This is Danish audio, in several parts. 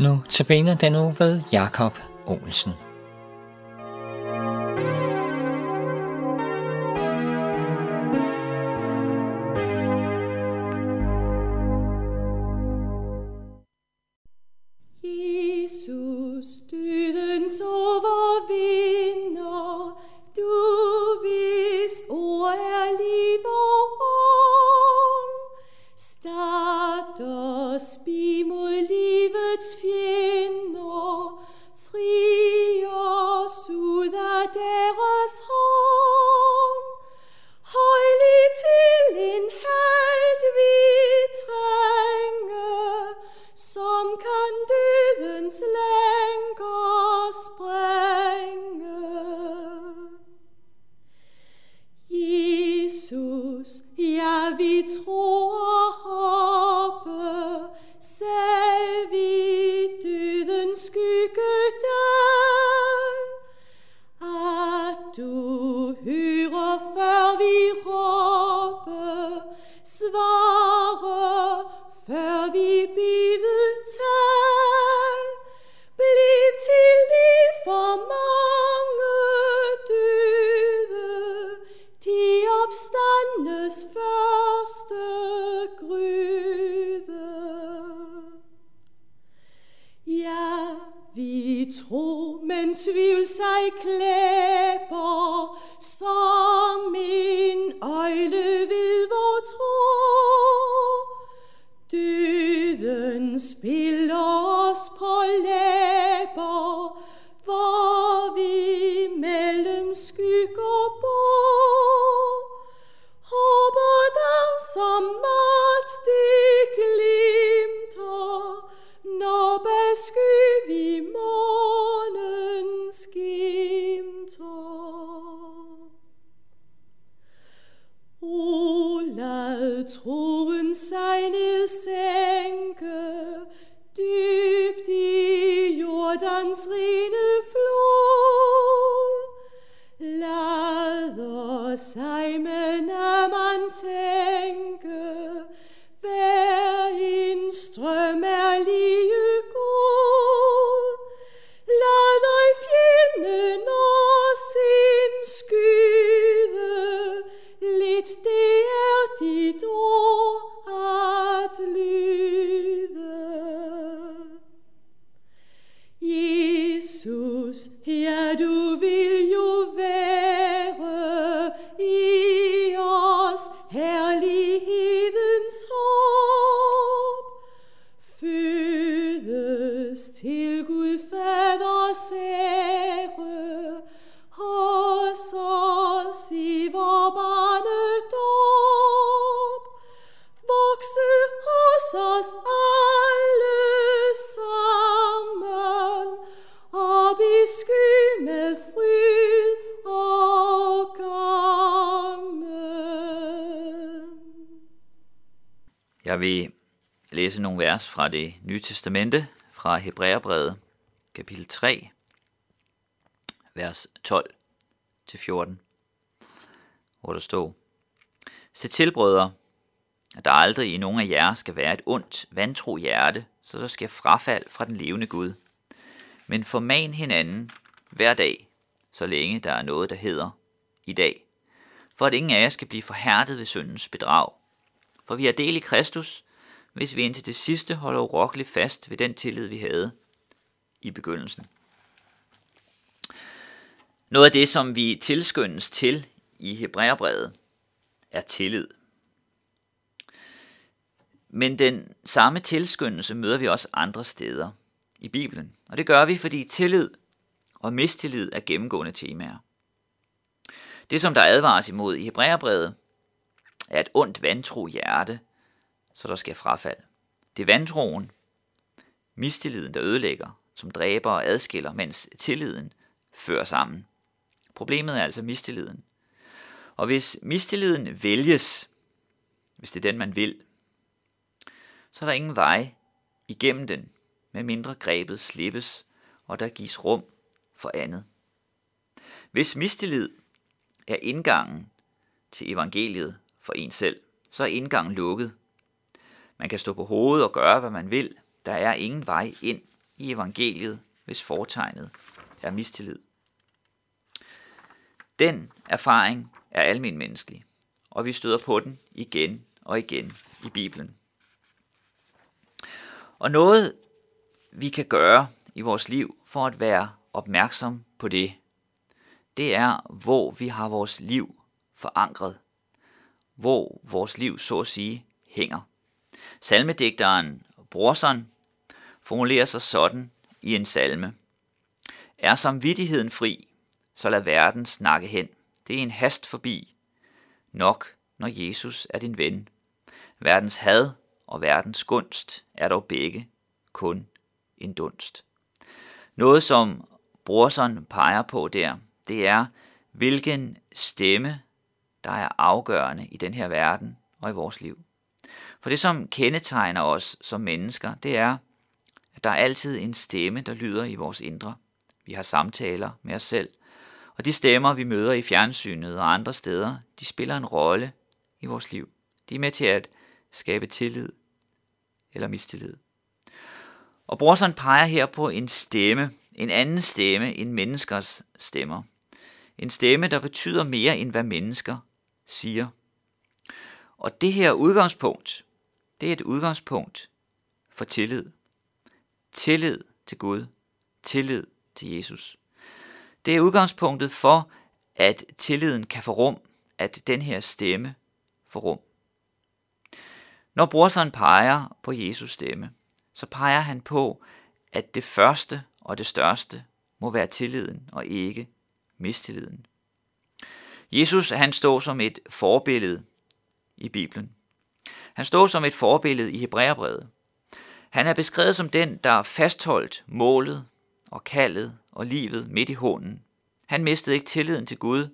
Nu tabiner den nu ved Jakob Olsen. Jerusalem. Ved vor tro. Døden spiller os på land. Troen sig Jeg vil læse nogle vers fra det nye testamente, fra Hebræerbrevet, kapitel 3, vers 12-14, hvor der står, Se til, brødre, at der aldrig i nogen af jer skal være et ondt, vantro hjerte, så der skal frafald fra den levende Gud. Men forman hinanden hver dag, så længe der er noget, der hedder i dag, for at ingen af jer skal blive forhærdet ved syndens bedrag for vi har del i Kristus, hvis vi indtil det sidste holder urokkeligt fast ved den tillid, vi havde i begyndelsen. Noget af det, som vi tilskyndes til i Hebræerbrevet, er tillid. Men den samme tilskyndelse møder vi også andre steder i Bibelen. Og det gør vi, fordi tillid og mistillid er gennemgående temaer. Det, som der advares imod i Hebræerbrevet, af et ondt vantro hjerte, så der sker frafald. Det er vantroen, mistilliden, der ødelægger, som dræber og adskiller, mens tilliden fører sammen. Problemet er altså mistilliden. Og hvis mistilliden vælges, hvis det er den, man vil, så er der ingen vej igennem den, med mindre grebet slippes, og der gives rum for andet. Hvis mistillid er indgangen til evangeliet, for en selv, så er indgangen lukket. Man kan stå på hovedet og gøre, hvad man vil. Der er ingen vej ind i evangeliet, hvis foretegnet er mistillid. Den erfaring er almen menneskelig, og vi støder på den igen og igen i Bibelen. Og noget, vi kan gøre i vores liv for at være opmærksom på det, det er, hvor vi har vores liv forankret. Hvor vores liv, så at sige, hænger. Salmedigteren Brorson formulerer sig sådan i en salme. Er samvittigheden fri, så lad verden snakke hen. Det er en hast forbi. Nok, når Jesus er din ven. Verdens had og verdens gunst er dog begge kun en dunst. Noget, som Brorson peger på der, det er, hvilken stemme, der er afgørende i den her verden og i vores liv. For det, som kendetegner os som mennesker, det er, at der er altid en stemme, der lyder i vores indre. Vi har samtaler med os selv, og de stemmer, vi møder i fjernsynet og andre steder, de spiller en rolle i vores liv. De er med til at skabe tillid eller mistillid. Og Brorson peger her på en stemme, en anden stemme end menneskers stemmer. En stemme, der betyder mere end hvad mennesker siger. Og det her udgangspunkt, det er et udgangspunkt for tillid. Tillid til Gud. Tillid til Jesus. Det er udgangspunktet for, at tilliden kan få rum, at den her stemme får rum. Når brorsan peger på Jesus stemme, så peger han på, at det første og det største må være tilliden og ikke mistilliden. Jesus han står som et forbillede i Bibelen. Han står som et forbillede i Hebræerbrevet. Han er beskrevet som den, der fastholdt målet og kaldet og livet midt i hånden. Han mistede ikke tilliden til Gud,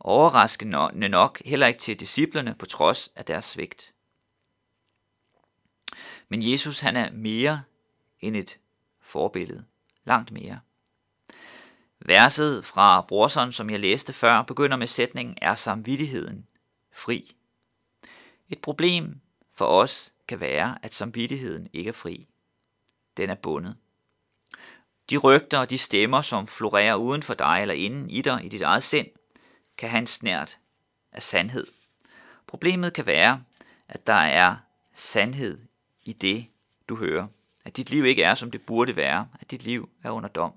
overraskende nok heller ikke til disciplerne på trods af deres svigt. Men Jesus han er mere end et forbillede. Langt mere. Verset fra Brorson, som jeg læste før, begynder med sætningen, er samvittigheden fri. Et problem for os kan være, at samvittigheden ikke er fri. Den er bundet. De rygter og de stemmer, som florerer uden for dig eller inden i dig i dit eget sind, kan have en snært af sandhed. Problemet kan være, at der er sandhed i det, du hører. At dit liv ikke er, som det burde være. At dit liv er under dom.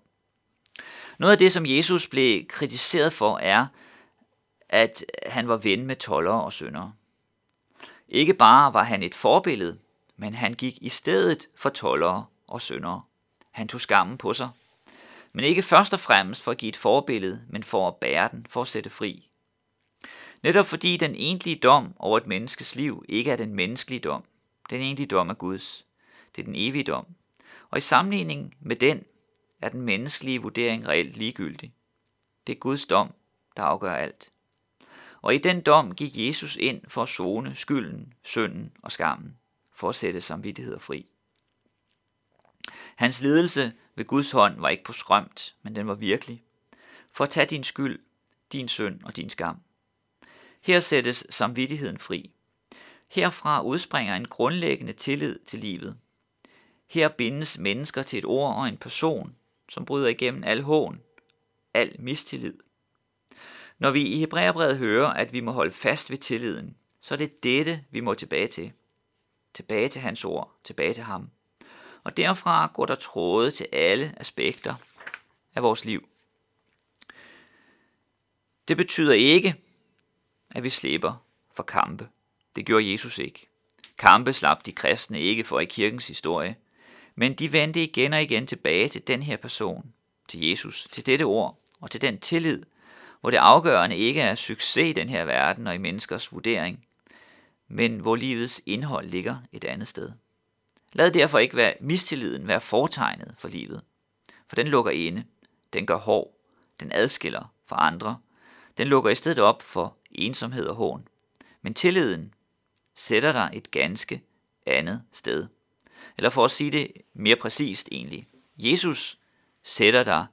Noget af det, som Jesus blev kritiseret for, er, at han var ven med tollere og syndere. Ikke bare var han et forbillede, men han gik i stedet for tollere og syndere. Han tog skammen på sig. Men ikke først og fremmest for at give et forbillede, men for at bære den, for at sætte fri. Netop fordi den egentlige dom over et menneskes liv ikke er den menneskelige dom. Den egentlige dom er Guds. Det er den evige dom. Og i sammenligning med den er den menneskelige vurdering reelt ligegyldig. Det er Guds dom, der afgør alt. Og i den dom gik Jesus ind for at zone skylden, synden og skammen, for at sætte samvittigheder fri. Hans ledelse ved Guds hånd var ikke på skrømt, men den var virkelig. For at tage din skyld, din synd og din skam. Her sættes samvittigheden fri. Herfra udspringer en grundlæggende tillid til livet. Her bindes mennesker til et ord og en person, som bryder igennem al hån, al mistillid. Når vi i Hebræerbrevet hører, at vi må holde fast ved tilliden, så er det dette, vi må tilbage til. Tilbage til hans ord, tilbage til ham. Og derfra går der tråde til alle aspekter af vores liv. Det betyder ikke, at vi slipper for kampe. Det gjorde Jesus ikke. Kampe slap de kristne ikke for i kirkens historie, men de vendte igen og igen tilbage til den her person, til Jesus, til dette ord og til den tillid, hvor det afgørende ikke er succes i den her verden og i menneskers vurdering, men hvor livets indhold ligger et andet sted. Lad derfor ikke være mistilliden være fortegnet for livet, for den lukker inde, den gør hård, den adskiller fra andre, den lukker i stedet op for ensomhed og hån. Men tilliden sætter dig et ganske andet sted. Eller for at sige det mere præcist egentlig, Jesus sætter dig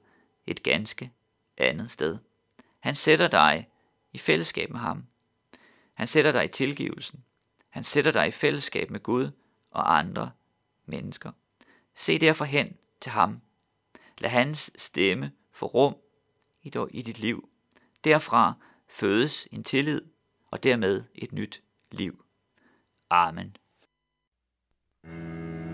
et ganske andet sted. Han sætter dig i fællesskab med ham. Han sætter dig i tilgivelsen. Han sætter dig i fællesskab med Gud og andre mennesker. Se derfor hen til ham. Lad hans stemme få rum i dit liv. Derfra fødes en tillid og dermed et nyt liv. Amen. Música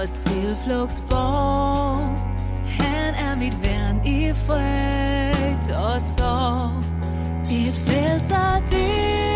og tilflugtsborg. Han er mit værn i frygt og sorg. Mit frelser, det